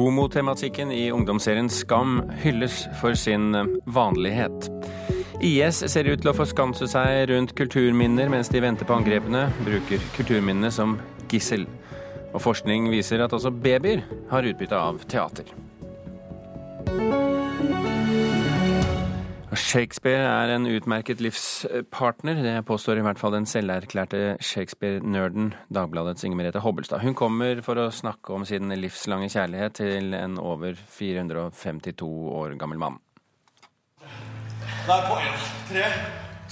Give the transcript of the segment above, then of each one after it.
Homotematikken i ungdomsserien Skam hylles for sin vanlighet. IS ser ut til å forskanse seg rundt kulturminner mens de venter på angrepene, bruker kulturminnene som gissel. Og forskning viser at også babyer har utbytte av teater. Shakespeare er en utmerket livspartner. Det påstår i hvert fall den selverklærte Shakespeare-nerden Dagbladets Inger Merete Hobbelstad. Hun kommer for å snakke om sin livslange kjærlighet til en over 452 år gammel mann. Det er på én, tre,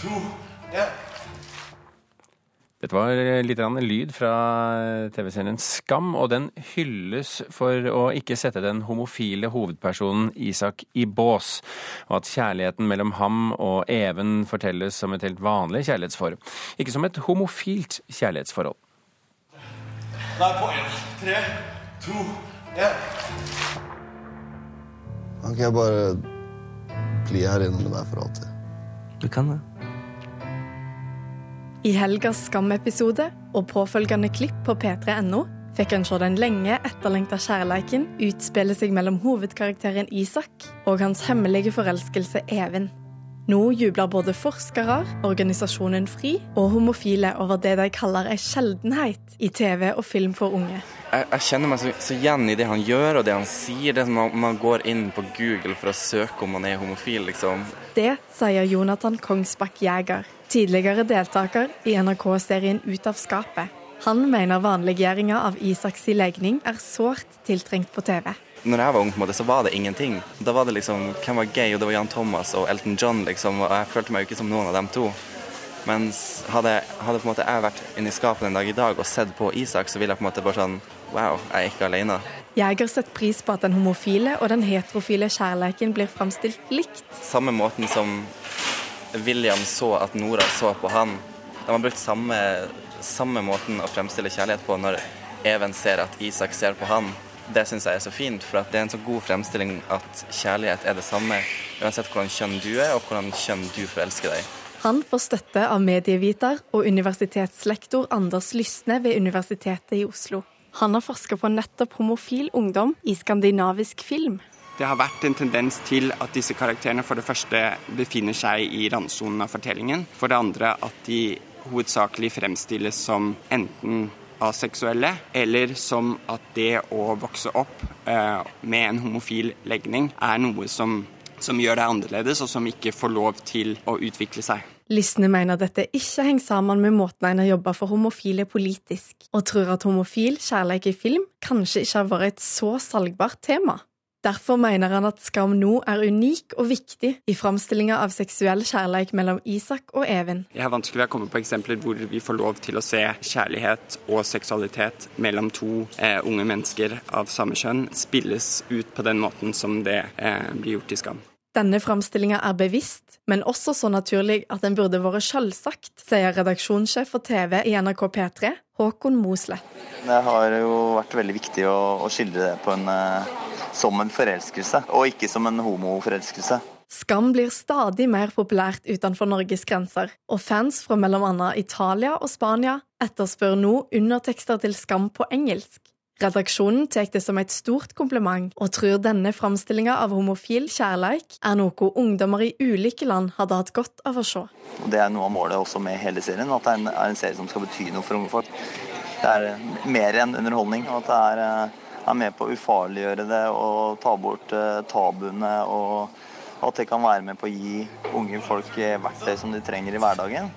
to, én. Dette var litt lyd fra TV-serien Skam, og den hylles for å ikke sette den homofile hovedpersonen Isak i bås, og at kjærligheten mellom ham og Even fortelles som et helt vanlig kjærlighetsforhold, ikke som et homofilt kjærlighetsforhold. Nei, på én, tre, to, én. Kan ikke jeg bare bli her inne med deg for alltid? Du kan det. I helgas Skam-episode og påfølgende klipp på p3.no fikk en se den lenge etterlengta kjærleiken utspille seg mellom hovedkarakteren Isak og hans hemmelige forelskelse Even. Nå jubler både forskere, organisasjonen FRI og homofile over det de kaller ei sjeldenhet i TV og film for unge. Jeg, jeg kjenner meg så, så, igjen i det han gjør og det han sier. Det man, man, går inn på Google for å søke om man er homofil, liksom. Det sier Jonathan Kongsbakk Jæger tidligere deltaker i NRK-serien Ut av skapet. Han mener vanliggjøringa av Isaks legning er sårt tiltrengt på TV. Når jeg var ung, på en måte, så var det ingenting. Da var det liksom, Hvem var gay? Og det var Jan Thomas og Elton John, liksom. Og jeg følte meg jo ikke som noen av dem to. Mens hadde, hadde på en måte jeg vært inne i skapet en dag i dag og sett på Isak, så ville jeg på en måte bare sånn Wow, jeg er ikke alene. Jeger setter pris på at den homofile og den heterofile kjærleiken blir framstilt likt. Samme måten som William så at Nora så på han. De har brukt samme, samme måten å fremstille kjærlighet på når Even ser at Isak ser på han. Det syns jeg er så fint, for det er en så god fremstilling at kjærlighet er det samme uansett hvordan kjønn du er, og hvordan kjønn du forelsker deg. Han får støtte av medieviter og universitetslektor Anders Lysne ved Universitetet i Oslo. Han har forska på nettopp homofil ungdom i skandinavisk film. Det har vært en tendens til at disse karakterene for det første befinner seg i randsonen av fortellingen. For det andre at de hovedsakelig fremstilles som enten aseksuelle, eller som at det å vokse opp eh, med en homofil legning er noe som, som gjør deg annerledes, og som ikke får lov til å utvikle seg. Lysne mener dette ikke henger sammen med måten en har jobba for homofile politisk, og tror at homofil kjærlighet i film kanskje ikke har vært et så salgbart tema. Derfor mener han at Skam nå er unik og viktig i framstillinga av seksuell kjærleik mellom Isak og Even. Jeg har vanskelig å komme på eksempler hvor vi får lov til å se kjærlighet og seksualitet mellom to eh, unge mennesker av samme kjønn spilles ut på den måten som det eh, blir gjort i Skam. Denne framstillinga er bevisst, men også så naturlig at den burde vært selvsagt, sier redaksjonssjef for TV i NRK P3, Håkon Mosleth. Det har jo vært veldig viktig å, å skildre det på en, uh, som en forelskelse, og ikke som en homoforelskelse. Skam blir stadig mer populært utenfor Norges grenser, og fans fra bl.a. Italia og Spania etterspør nå undertekster til Skam på engelsk. Redaksjonen tar det som et stort kompliment, og tror denne framstillinga av homofil kjærleik er noe ungdommer i ulike land hadde hatt godt av å se. Det er noe av målet også med hele serien, at det er en, er en serie som skal bety noe for unge folk. Det er mer enn underholdning. og At det er, eh, er med på å ufarliggjøre det og ta bort uh, tabuene. Og at det kan være med på å gi unge folk verktøy som de trenger i hverdagen.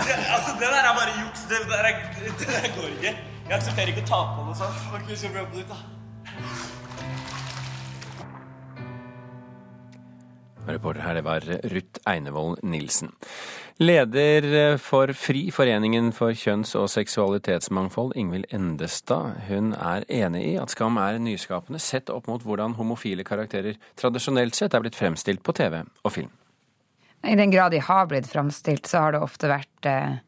Det, altså, det der er bare juks. Det, det, det der går ikke. Jeg aksepterer ikke å ta på noe sånt. Ok, så bra på ditt, da. Reporter her, det var Ruth Einevold Nilsen. Leder for FRI, Foreningen for kjønns- og seksualitetsmangfold, Ingvild Endestad, hun er enig i at Skam er nyskapende sett opp mot hvordan homofile karakterer tradisjonelt sett er blitt fremstilt på TV og film. I den grad de har blitt fremstilt, så har det ofte vært eh,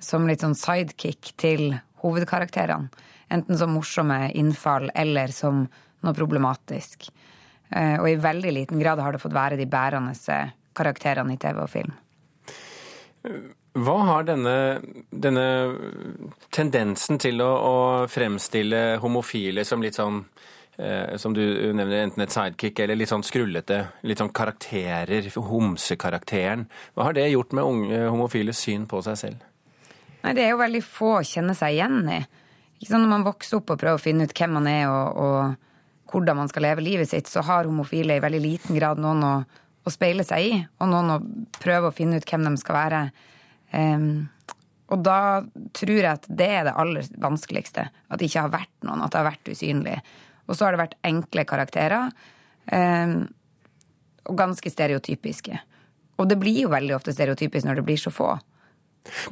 som litt sånn sidekick til hovedkarakterene. Enten som morsomme innfall eller som noe problematisk. Eh, og i veldig liten grad har det fått være de bærende karakterene i TV og film. Hva har denne, denne tendensen til å, å, fremstille homofile som litt sånn eh, som du nevner, enten et sidekick eller litt sånn skrullete, litt sånn karakterer, homsekarakteren. Hva har det gjort med unge homofiles syn på seg selv? Nei, det er jo veldig få å kjenne seg igjen i. Ikke sant? Når man vokser opp og prøver å finne ut hvem man er og, og hvordan man skal leve livet sitt, så har homofile i veldig liten grad noen å, å speile seg i, og noen å prøve å finne ut hvem de skal være. Um, og da tror jeg at det er det aller vanskeligste. At det ikke har vært noen, at det har vært usynlig. Og så har det vært enkle karakterer. Um, og ganske stereotypiske. Og det blir jo veldig ofte stereotypisk når det blir så få.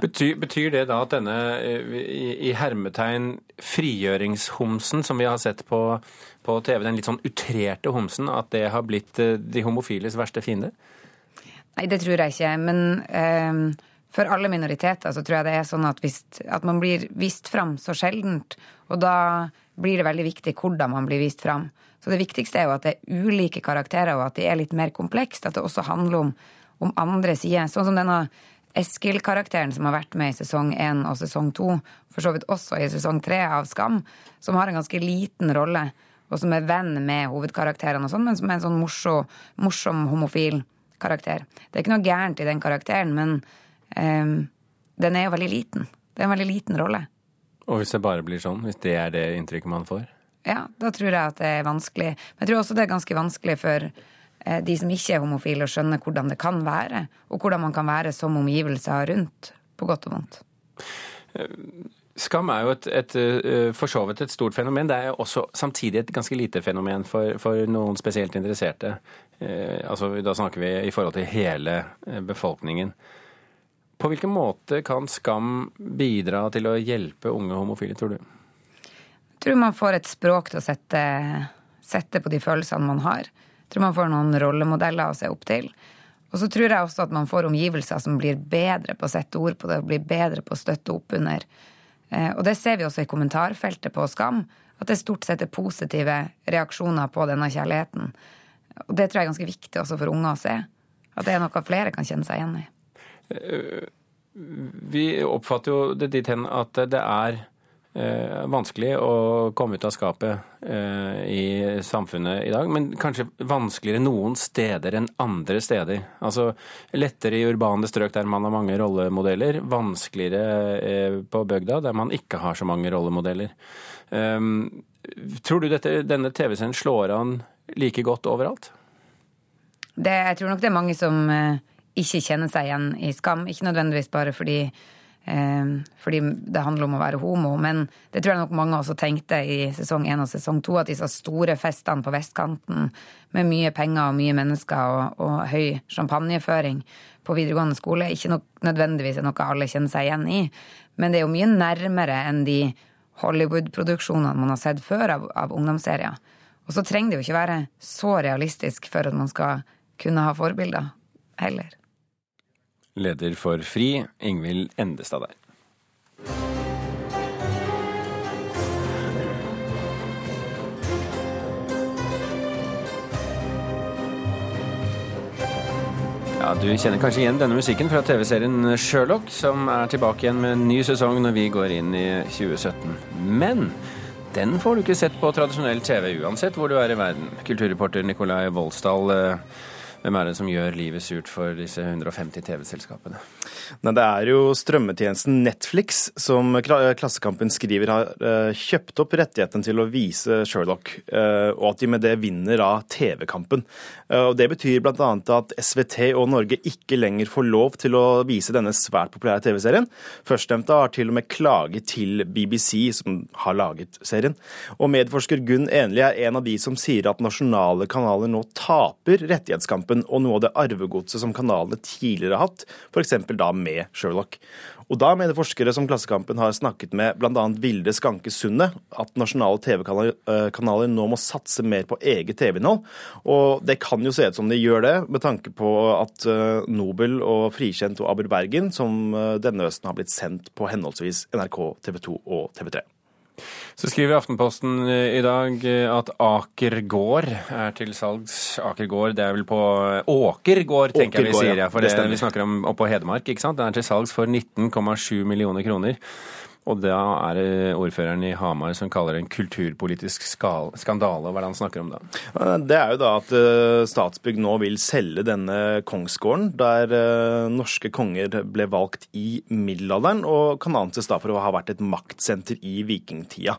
Betyr, betyr, det da at denne i, i hermetegn frigjøringshomsen som vi har sett på, på, TV, den litt sånn utrerte homsen, at det har blitt eh, de homofiles verste fiende? Nei, det tror jeg ikke. Men eh, for alle minoriteter så tror jeg det er sånn at, vist, at man blir vist fram så sjeldent, og da blir det veldig viktig hvordan man blir vist fram. Så det viktigste er jo at det er ulike karakterer, og at de er litt mer komplekst. At det også handler om, om andre sider. Sånn som denne Eskil-karakteren som har vært med i sesong én og sesong to, for så vidt også i sesong tre av Skam, som har en ganske liten rolle, og som er venn med hovedkarakterene og sånn, men som er en sånn morsom, morsom homofil karakter. Det er ikke noe gærent i den karakteren, men um, den er jo veldig liten. Det er en veldig liten rolle. Og hvis det bare blir sånn, hvis det er det inntrykket man får? Ja, da tror jeg at det er vanskelig. Men jeg tror også det er ganske vanskelig for de som ikke er homofile, og skjønner hvordan det kan være, og hvordan man kan være som omgivelser rundt, på godt og vondt. Skam er jo et, et, eh, for så vidt et stort fenomen. Det er også samtidig et ganske lite fenomen for, for noen spesielt interesserte. Eh, altså, da snakker vi i forhold til hele befolkningen. På hvilken måte kan Skam bidra til å hjelpe unge homofile, tror du? Jeg tror man får et språk til å sette, sette på de følelsene man har tror man får noen rollemodeller å se opp til. Og så tror jeg også at man får omgivelser som blir bedre på å sette ord på det, og blir bedre på å støtte opp under. Eh, og det ser vi også i kommentarfeltet på Skam, at det stort sett er positive reaksjoner på denne kjærligheten. Og det tror jeg er ganske viktig også for unge å se. At det er noe flere kan kjenne seg igjen i. Eh, vi oppfatter jo det dit hen at det er vanskelig å komme ut av skapet eh, i samfunnet i dag, men kanskje vanskeligere noen steder enn andre steder. Altså lettere i urbane strøk der man har mange rollemodeller, vanskeligere eh, på bygda der man ikke har så mange rollemodeller. Eh, tror du dette, denne TV-scenen slår an like godt overalt? Det, jeg tror nok det er mange som eh, ikke kjenner seg igjen i Skam. Ikke nødvendigvis bare fordi Eh, fordi det handler om å være homo. Men det tror jeg nok mange også tenkte i sesong én og sesong to, at disse store festene på vestkanten med mye penger og mye mennesker og, og høy champagneføring på videregående skole ikke nødvendigvis er noe alle kjenner seg igjen i. Men det er jo mye nærmere enn de Hollywood-produksjonene man har sett før av, av ungdomsserier. Og så trenger det jo ikke være så realistisk for at man skal kunne ha forbilder heller. Leder for FRI, Ingvild Endestad der. Ja, Du kjenner kanskje igjen denne musikken fra TV-serien Sherlock, som er tilbake igjen med en ny sesong når vi går inn i 2017. Men den får du ikke sett på tradisjonell TV uansett hvor du er i verden. Kulturreporter Nikolai Voldsdal eh, hvem er det som gjør livet surt for disse 150 TV-selskapene? Det er jo strømmetjenesten Netflix som Klassekampen skriver har eh, kjøpt opp rettigheten til å vise Sherlock, eh, og at de med det vinner av TV-kampen. Eh, Det betyr bl.a. at SVT og Norge ikke lenger får lov til å vise denne svært populære TV-serien. Førstnevnte har til og med klaget til BBC, som har laget serien. Og medforsker Gunn Enli er en av de som sier at nasjonale kanaler nå taper rettighetskampen våpen og noe av det arvegodset som kanalene tidligere har hatt, f.eks. da med Sherlock. Og da mener forskere som Klassekampen har snakket med bl.a. Vilde Skanke Sundet, at nasjonale TV-kanaler nå må satse mer på eget TV-innhold. Og det kan jo se ut som de gjør det, med tanke på at eh, Nobel og Frikjent og Aber Bergen, som eh, denne høsten har blitt sendt på henholdsvis NRK, TV 2 og TV 3. Så skriver Aftenposten i dag eh, at Aker gård er til salgs. Aker gård, det er vel på eh, Åker gård, tenker jeg vi sier. Ja, for det, vi snakker om oppå Hedmark. ikke sant? Den er til salgs for 19,7 millioner kroner. Og da er det ordføreren i Hamar som kaller det en kulturpolitisk skandale. Hva er det han snakker om da? Det er jo da at eh, Statsbygg nå vil selge denne kongsgården, der eh, norske konger ble valgt i middelalderen, og kan anses da for å ha vært et maktsenter i vikingtida.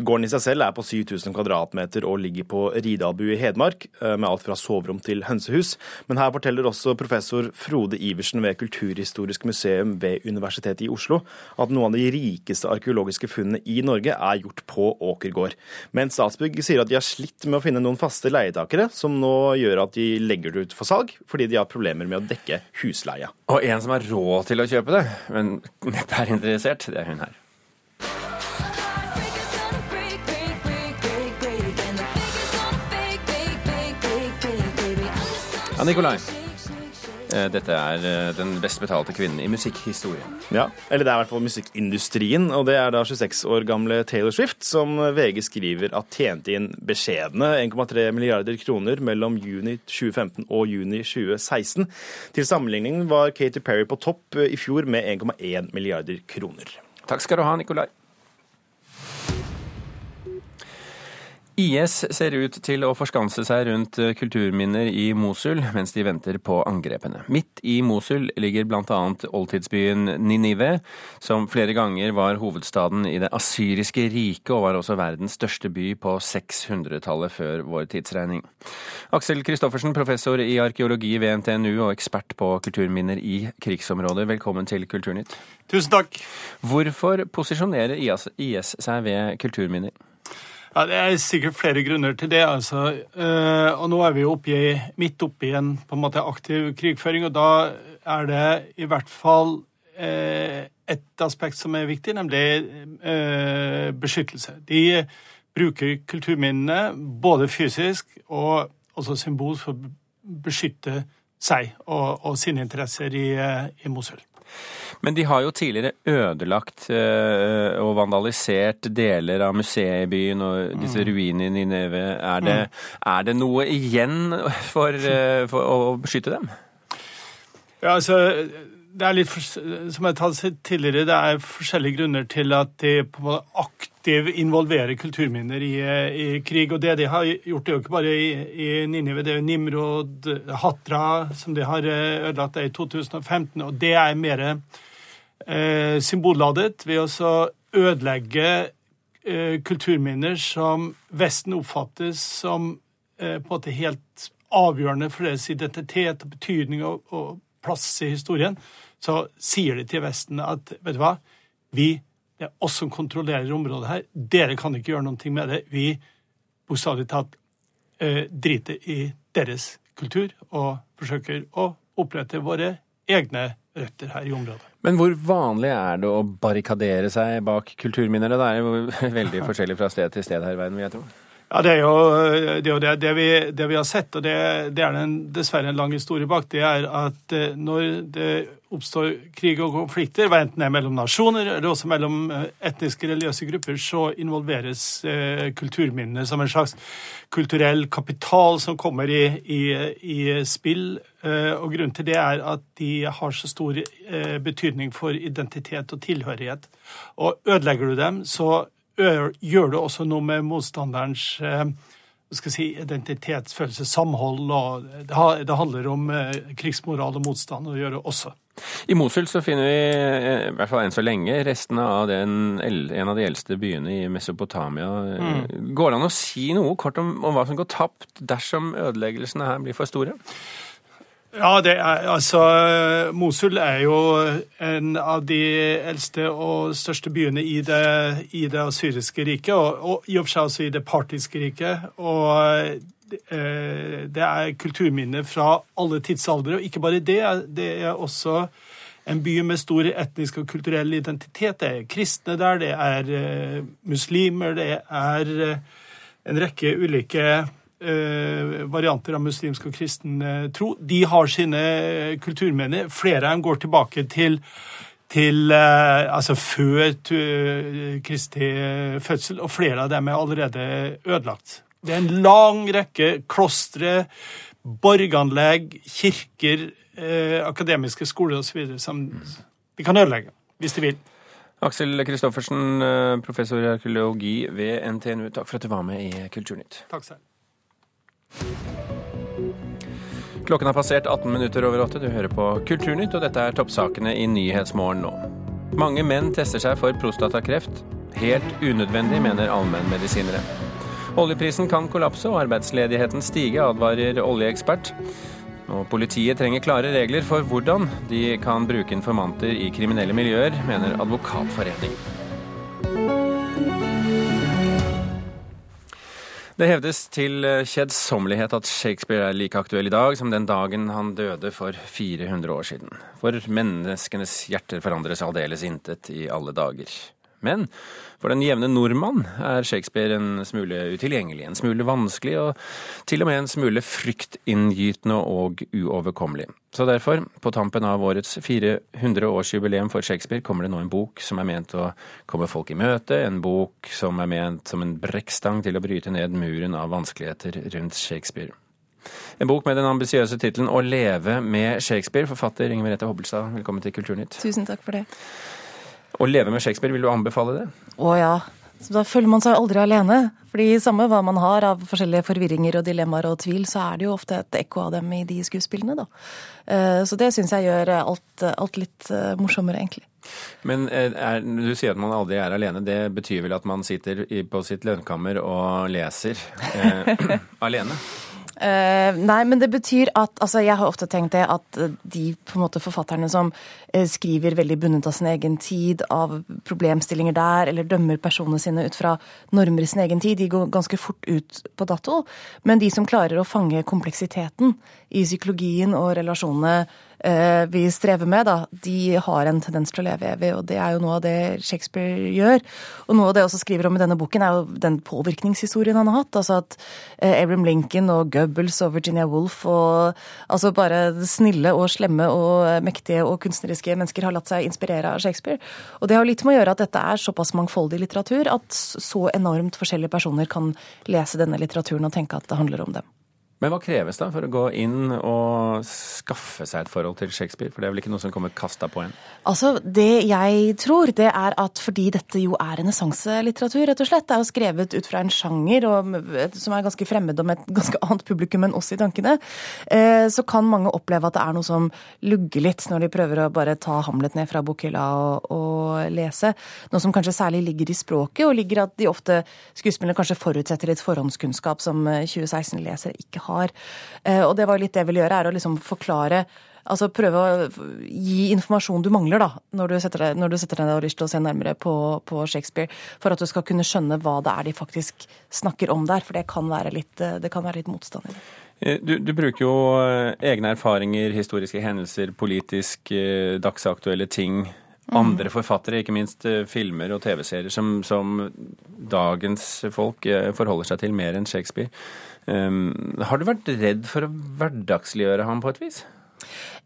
Gården i seg selv er på 7000 kvadratmeter og ligger på Ridalbu i Hedmark, eh, med alt fra soverom til hønsehus. Men her forteller også professor Frode Iversen ved Kulturhistorisk museum ved Universitetet i Oslo at noen av de rikeste arkeologiske funnene i Norge er gjort på Åkergård. Men Statsbygg sier at de har slitt med å finne noen faste leietakere, som nå gjør at de legger det ut for salg, fordi de har problemer med å dekke husleia. Og en som har råd til å kjøpe det, men neppe er interessert, det er hun her. Ja, Nikolai. Eh, Dette er eh, den best betalte kvinnen i musikkhistorien. Ja, eller det er i hvert fall musikkindustrien, og det er da 26 år gamle Taylor Swift, som VG skriver at tjente inn beskjedne 1,3 milliarder kroner mellom juni 2015 og juni 2016. Til sammenligning var Katy Perry på topp i fjor med 1,1 milliarder kroner. Takk skal du ha, Nikolai. IS ser ut til å forskanse seg rundt kulturminner i Mosul mens de venter på angrepene. Midt i Mosul ligger bl.a. oldtidsbyen Ninive, som flere ganger var hovedstaden i det asyriske riket og var også verdens største by på 600-tallet før vår tidsregning. Aksel Kristoffersen, professor i arkeologi ved NTNU og ekspert på kulturminner i krigsområder, velkommen til Kulturnytt. Tusen takk. Hvorfor posisjonerer IS seg ved kulturminner? Ja, Det er sikkert flere grunner til det. altså. Eh, og Nå er vi jo oppe i, midt oppi en på en måte aktiv krigføring, og da er det i hvert fall eh, et aspekt som er viktig, nemlig eh, beskyttelse. De bruker kulturminnene både fysisk og også symbolsk for å beskytte seg og, og sine interesser i, i Mosul. Men de har jo tidligere ødelagt øh, og vandalisert deler av museet i byen og disse ruinene i Nineve. Er det, er det noe igjen for, øh, for, å beskytte dem? Ja, altså, det er litt, som jeg har tatt tidligere, det er forskjellige grunner til at de på en måte aktivt involverer kulturminner i, i, krig. Og det de har gjort, det er jo ikke bare i, i Ninive, det er jo Nimrod, Hatra, som de har ødelagt i 2015. Og det er mer eh, symbolladet ved å ødelegge eh, kulturminner som Vesten oppfattes som eh, på en måte helt avgjørende for deres identitet og betydning og, og plass i historien, så sier de til Vesten at vet du hva, vi, det er oss som kontrollerer området her, dere kan ikke gjøre noe med det. Vi bokstavelig talt eh, driter i deres kultur og forsøker å opprette våre egne røtter her i området. Men hvor vanlig er det å barrikadere seg bak kulturminner? Det er jo veldig forskjellig fra sted til sted her i verden, vil jeg tro. Ja, Det er jo det, er jo det, det, vi, det vi, har sett, og det, er en, dessverre en lang historie bak, det er at eh, når det oppstår krig og konflikter, enten det er mellom nasjoner eller også mellom eh, etniske religiøse grupper, så involveres eh, kulturminnene som en slags kulturell kapital som kommer i, i, i spill. Og Grunnen til det er at de har så stor betydning for identitet og tilhørighet. Og Ødelegger du dem, så gjør det også noe med motstanderens eh, skal si, identitetsfølelse, samhold. og Det handler om eh, krigsmoral og motstand å gjøre også. I Mosul så finner vi, eh, i hvert fall enn så lenge, restene av den, en av de eldste byene i Mesopotamia. Mm. Går det an å si noe kort om, om hva som går tapt dersom ødeleggelsene her blir for store? Ja, det er, altså Mosul er jo en av de eldste og største byene i det, i det syriske riket, og, og, i og for seg også i det partiske riket. Og eh, det er kulturminner fra alle tidsaldre. Og ikke bare det, det er også en by med stor etnisk og kulturell identitet. Det er kristne der, det er eh, muslimer, det er eh, en rekke ulike varianter av muslimsk og kristen eh, tro. De har sine kulturminner. Flere av dem går tilbake til, til eh, altså før Kristi fødsel, og flere av dem er allerede ødelagt. Det er en lang rekke klostre, borganlegg, kirker, akademiske skoler osv. som de kan ødelegge hvis de vil. Aksel Kristoffersen, eh, professor i arkeologi ved NTNU, takk for at du var med i Kulturnytt. Takk selv. Klokken har passert 18 minutter over åtte. Du hører på Kulturnytt, og dette er toppsakene i Nyhetsmorgen nå. Mange menn tester seg for prostatakreft. Helt unødvendig, mener allmennmedisinere. Oljeprisen kan kollapse og arbeidsledigheten stige, advarer oljeekspert. Og politiet trenger klare regler for hvordan de kan bruke informanter i kriminelle miljøer, mener Advokatforening. Det hevdes til kjedsommelighet at Shakespeare er like aktuell i dag som den dagen han døde for 400 år siden. For menneskenes hjerter forandres aldeles intet i alle dager. Men for den jevne nordmann er Shakespeare en smule utilgjengelig, en smule vanskelig og til og med en smule fryktinngytende og uoverkommelig. Så derfor, på tampen av årets 400-årsjubileum for Shakespeare, kommer det nå en bok som er ment å komme folk i møte, en bok som er ment som en brekkstang til å bryte ned muren av vanskeligheter rundt Shakespeare. En bok med den ambisiøse tittelen 'Å leve med Shakespeare'. Forfatter Inger Merete Hobbelstad, velkommen til Kulturnytt. Tusen takk for det. Å leve med Shakespeare, vil du anbefale det? Å ja. Så da føler man seg aldri alene. Fordi samme hva man har av forskjellige forvirringer og dilemmaer og tvil, så er det jo ofte et ekko av dem i de skuespillene, da. Eh, Så det syns jeg gjør alt, alt litt eh, morsommere, egentlig. Men eh, er, du sier at man aldri er alene. Det betyr vel at man sitter på sitt lønnkammer og leser eh, alene? Eh, nei, men det betyr at altså, Jeg har ofte tenkt det at de måte forfatterne som eh, skriver veldig bundet av sin egen tid, av problemstillinger der, eller dømmer personene sine ut fra normer i sin egen tid, de går ganske fort ut på dato. Men de som klarer å fange kompleksiteten i psykologien og relasjonene vi strever med, da, de har en tendens til å leve evig, og det er jo noe av det Shakespeare gjør. Og noe av det jeg også skriver om i denne boken, er jo den påvirkningshistorien han har hatt. Altså at eh, Abraham Lincoln og Goebbels og Virginia Woolf og altså bare snille og slemme og eh, mektige og kunstneriske mennesker har latt seg inspirere av Shakespeare. Og det har litt med å gjøre at dette er såpass mangfoldig litteratur at så enormt forskjellige personer kan lese denne litteraturen og tenke at det handler om dem. Men hva kreves da for å gå inn og skaffe seg et forhold til Shakespeare? For det er vel ikke noe som kommer kasta på en? Altså, Det jeg tror, det er at fordi dette jo er renessanselitteratur, rett og slett, det er jo skrevet ut fra en sjanger og, som er ganske fremmed og med et ganske annet publikum enn oss i tankene, eh, så kan mange oppleve at det er noe som lugger litt når de prøver å bare ta Hamlet ned fra bokhylla og, og lese. Noe som kanskje særlig ligger i språket, og ligger at de ofte skuespillerne kanskje forutsetter litt forhåndskunnskap som 2016-lesere ikke har har. Og det var litt det jeg ville gjøre, er å liksom forklare Altså prøve å gi informasjon du mangler, da, når du setter deg, når du setter deg og lyst til å se nærmere på, på, Shakespeare, for at du skal kunne skjønne hva det er de faktisk snakker om der. For det kan være litt, det kan være litt motstand i det. Du, du, bruker jo egne erfaringer, historiske hendelser, politisk dagsaktuelle ting. Andre forfattere, ikke minst filmer og TV-serier, som, som dagens folk forholder seg til mer enn Shakespeare. Um, har du vært redd for å hverdagsliggjøre ham på et vis?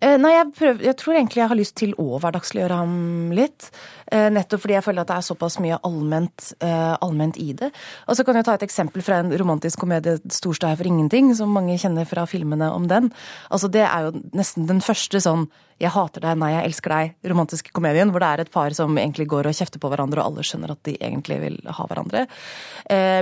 Eh, nei, jeg, prøver, jeg, tror egentlig jeg har lyst til å hverdagsliggjøre ham litt. Eh, nettopp fordi jeg føler at det er såpass mye allment, eh, allment i det. Og så kan jeg ta et eksempel fra en romantisk komedie, 'Storstad er for ingenting', som mange kjenner fra filmene om den. Altså Det er jo nesten den første sånn 'jeg hater deg, nei, jeg elsker deg' romantiske komedien, hvor det er et par som egentlig går og kjefter på hverandre, og alle skjønner at de egentlig vil ha hverandre.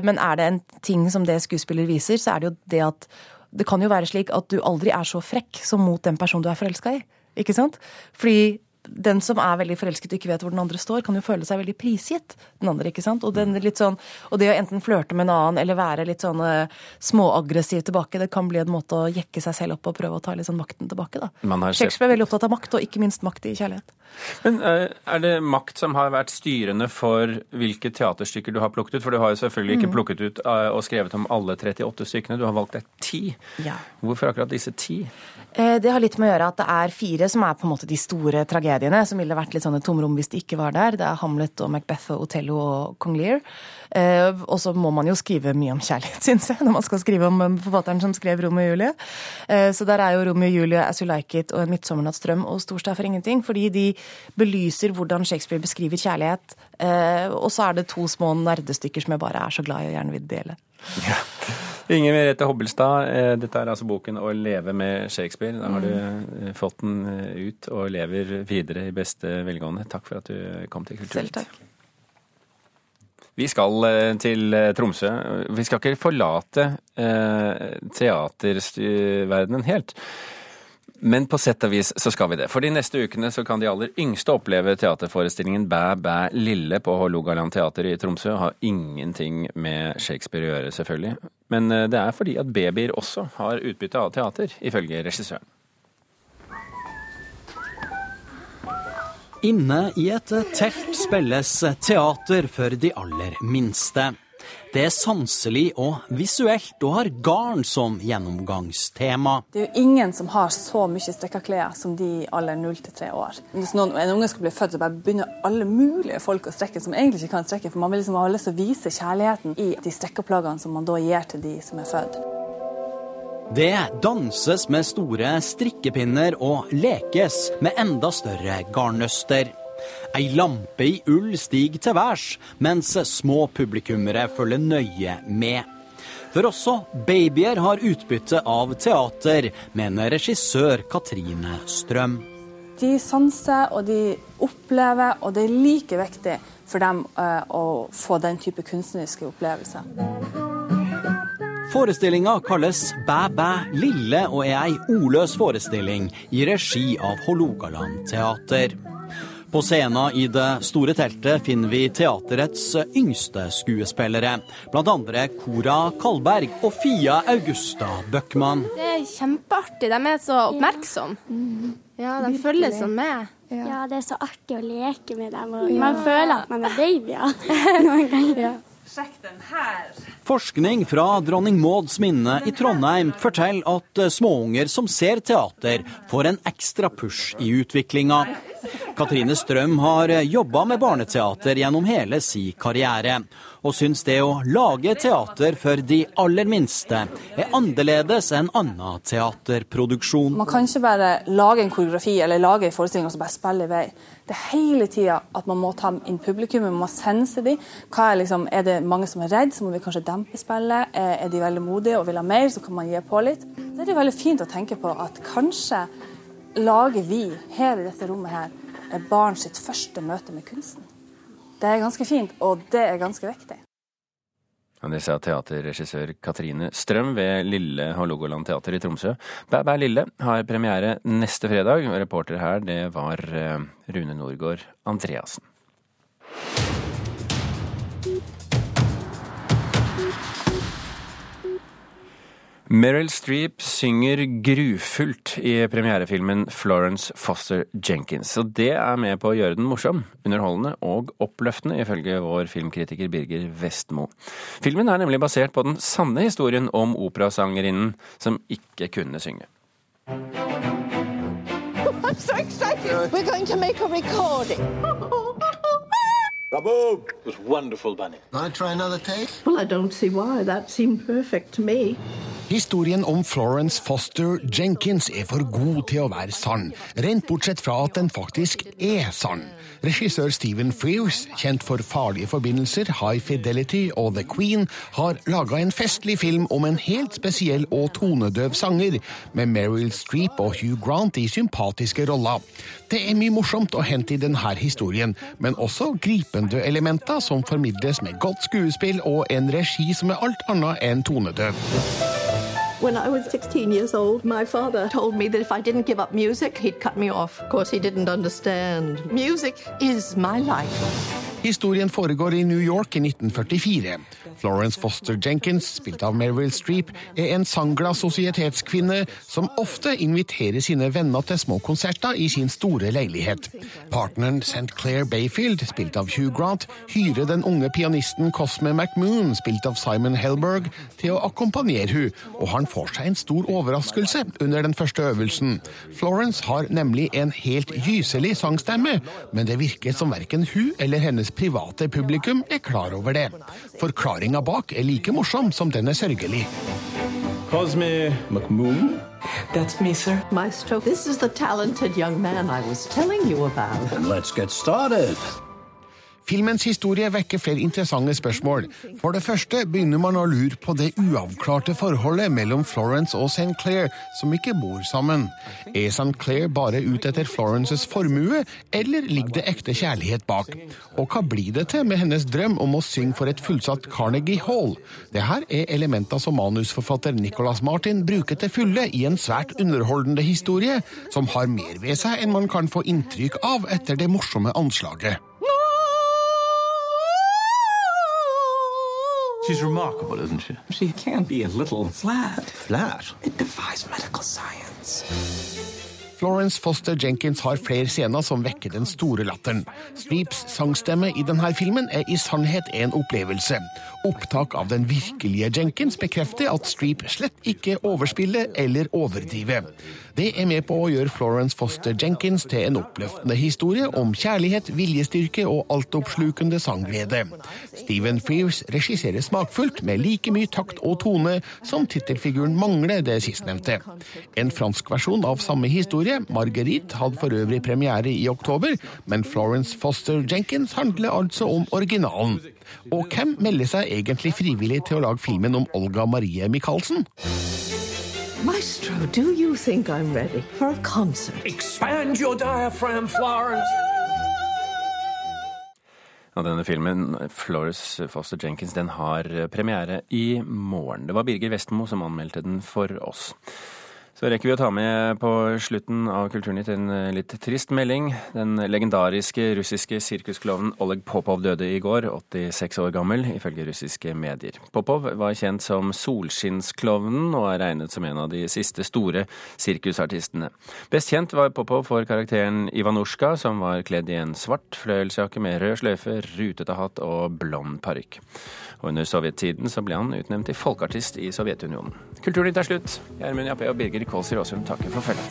Men er det en ting som det skuespiller viser, så er det jo det at det kan jo være slik at du aldri er så frekk som mot den personen du er forelska i. Ikke sant? Fordi den som er veldig forelsket og ikke vet hvor den andre står, kan jo føle seg veldig prisgitt den andre. ikke sant? Og, sånn, og det å enten flørte med en annen eller være litt sånn småaggressiv tilbake, det kan bli en måte å jekke seg selv opp og prøve å ta litt sånn makten tilbake. da. Shakespeare er veldig opptatt av makt, og ikke minst makt i kjærlighet. Men Er det makt som har vært styrende for hvilke teaterstykker du har plukket ut? For du har jo selvfølgelig ikke plukket ut og skrevet om alle 38 stykkene, du har valgt deg ti. Ja. Hvorfor akkurat disse ti? Det har litt med å gjøre at det er fire som er på en måte de store tragediene, som ville vært litt sånn et tomrom hvis de ikke var der. Det er Hamlet og Macbeth og Otello og Kong Lear. Og så må man jo skrive mye om kjærlighet, syns jeg, når man skal skrive om forfatteren som skrev Romeo og Julie. Så der er jo Romeo og Julie, As You Like It og En midtsommernattsdrøm og Storstad for ingenting. Fordi de belyser hvordan Shakespeare beskriver kjærlighet. Og så er det to små nerdestykker som jeg bare er så glad i og gjerne vil dele. Ja. Inger Merete Hobbelstad, eh, dette er altså boken 'Å leve med Shakespeare'. Da har du eh, fått den eh, ut og lever videre i beste velgående. Takk for at du kom til Kulturnytt. Selv takk. Vi skal til Tromsø. Vi skal ikke forlate teaterverdenen helt. Men på sett og vis så skal vi det. For de neste ukene så kan de aller yngste oppleve teaterforestillingen Bæ bæ lille på Hålogaland teater i Tromsø. Har ingenting med Shakespeare å gjøre, selvfølgelig. Men eh, det er fordi at babyer også har utbytte av teater, ifølge regissøren. Inne i et telt spilles teater for de aller minste. Det er sanselig og visuelt og har garn som gjennomgangstema. Det er jo ingen som har så mye strekka klær som de aller alder 0 til 3 år. Hvis noen, en unge skal bli født, så bare begynner alle mulige folk å strekke som egentlig ikke kan strekke. For man vil liksom ha lyst til å vise kjærligheten i de strekkeplaggene som man da gir til de som er født. Det danses med store strikkepinner og lekes med enda større garnnøster. Ei lampe i ull stiger til værs, mens små publikummere følger nøye med. For også babyer har utbytte av teater, mener regissør Katrine Strøm. De sanser og de opplever, og det er like viktig for dem eh, å få den type kunstneriske opplevelser. Forestillinga kalles Bæ bæ lille og er ei ordløs forestilling i regi av Hålogaland teater. På scenen i det store teltet finner vi teaterets yngste skuespillere. Blant andre Cora Kalberg og Fia Augusta Bøckmann. Det er kjempeartig. De er så oppmerksomme. Ja, de følger sånn med. Ja, det er så artig å leke med dem. Og man føler at man er babyer noen ganger. Sjekk den her. Forskning fra Dronning Mauds minne i Trondheim forteller at småunger som ser teater, får en ekstra push i utviklinga. Katrine Strøm har jobba med barneteater gjennom hele si karriere, og syns det å lage teater for de aller minste er annerledes enn annen teaterproduksjon. Man kan ikke bare lage en koreografi eller lage en forestilling og så bare spille i vei. Det er hele tida at man må ta inn publikum, man må sense dem. Er, liksom, er det mange som er redd, så må vi kanskje dempe spillet. Er de veldig modige og vil ha mer, så kan man gi på litt. Det er det veldig fint å tenke på at kanskje lager vi her i dette rommet her barn sitt første møte med kunsten. Det er ganske fint, og det er ganske viktig. Det sa teaterregissør Katrine Strøm ved Lille Hålogaland teater i Tromsø. Bæ bæ lille har premiere neste fredag, reporter her det var eh, Rune Norgård Andreassen. Meryl Streep synger grufullt i premierefilmen Florence Foster Jenkins. Og det er med på å gjøre den morsom, underholdende og oppløftende, ifølge vår filmkritiker Birger Vestmo. Filmen er nemlig basert på den sanne historien om operasangerinnen som ikke kunne synge. I'm so excited. We're going to make a recording. Bravo! It was wonderful, Bunny. I try another take? Well, I don't see why. That seemed perfect to me. Historien om Florence Foster Jenkins er for god til å være sann, rent bortsett fra at den faktisk er sann. Regissør Stephen Frears, kjent for farlige forbindelser, High Fidelity og The Queen, har laga en festlig film om en helt spesiell og tonedøv sanger, med Meryl Streep og Hugh Grant i sympatiske roller. Det er mye morsomt å hente i denne historien, men også gripende elementer som formidles med godt skuespill og en regi som er alt annet enn tonedøv. When I was 16 years old, my father told me that if I didn't give up music, he'd cut me off. Of course, he didn't understand. Music is my life. Historien foregår i New York i 1944. Florence Foster Jenkins, spilt av Meryl Streep, er en sangglad sosietetskvinne som ofte inviterer sine venner til små konserter i sin store leilighet. Partneren St. Clair Bayfield, spilt av Hugh Grant, hyrer den unge pianisten Cosme McMoon, spilt av Simon Helberg, til å akkompagnere hun, og han får seg en stor overraskelse under den første øvelsen. Florence har nemlig en helt gyselig sangstemme, men det virker som verken hun eller hennes private publikum er klar over det. Forklaringa bak er like morsom som den er sørgelig. Cosme McMoon. That's me, sir. Maestro, this is the talented young man I was telling you about. And let's get started. Filmens historie vekker flere interessante spørsmål. For det første begynner man å lure på det uavklarte forholdet mellom Florence og St. Clair, som ikke bor sammen. Er St. Clair bare ute etter Florences formue, eller ligger det ekte kjærlighet bak? Og hva blir det til med hennes drøm om å synge for et fullsatt Carnegie Hall? Det her er elementer som manusforfatter Nicholas Martin bruker til fulle i en svært underholdende historie, som har mer ved seg enn man kan få inntrykk av etter det morsomme anslaget. She's remarkable, isn't she? She can be a little flat. Flat? It defies medical science. Florence Foster Jenkins har flere scener som vekker den store latteren. Streeps sangstemme i denne filmen er i sannhet en opplevelse. Opptak av den virkelige Jenkins bekrefter at Streep slett ikke overspiller eller overdriver. Det er med på å gjøre Florence Foster Jenkins til en oppløftende historie om kjærlighet, viljestyrke og altoppslukende sangglede. Stephen Frears regisserer smakfullt med like mye takt og tone som tittelfiguren mangler det sistnevnte. En fransk versjon av samme historie, Marguerite, hadde for øvrig premiere i oktober, men Florence Foster Jenkins handler altså om originalen. Og hvem melder seg egentlig frivillig til å lage filmen om Olga Marie Michaelsen? Maestro, do you think I'm ready for a concert? Expand your diaphragm, Florence. Og denne filmen, Florence Foster Jenkins, den har premiere i morgen. Det var Birger Vestmo som anmeldte den for oss. Så rekker vi å ta med på slutten av Kulturnytt en eh, litt trist melding. Den legendariske russiske sirkusklovnen Oleg Popov døde i går, 86 år gammel, ifølge russiske medier. Popov var kjent som Solskinnsklovnen og er regnet som en av de siste store sirkusartistene. Best kjent var Popov for karakteren Ivanusjka, som var kledd i en svart fløyelsjakke med rød sløyfe, rutete hatt og blond parykk. Under sovjettiden så ble han utnevnt til folkeartist i Sovjetunionen. Kulturnytt er slutt. Jeg er Gjermund Jappé og Birger Kålsrud Aasum takker for følget.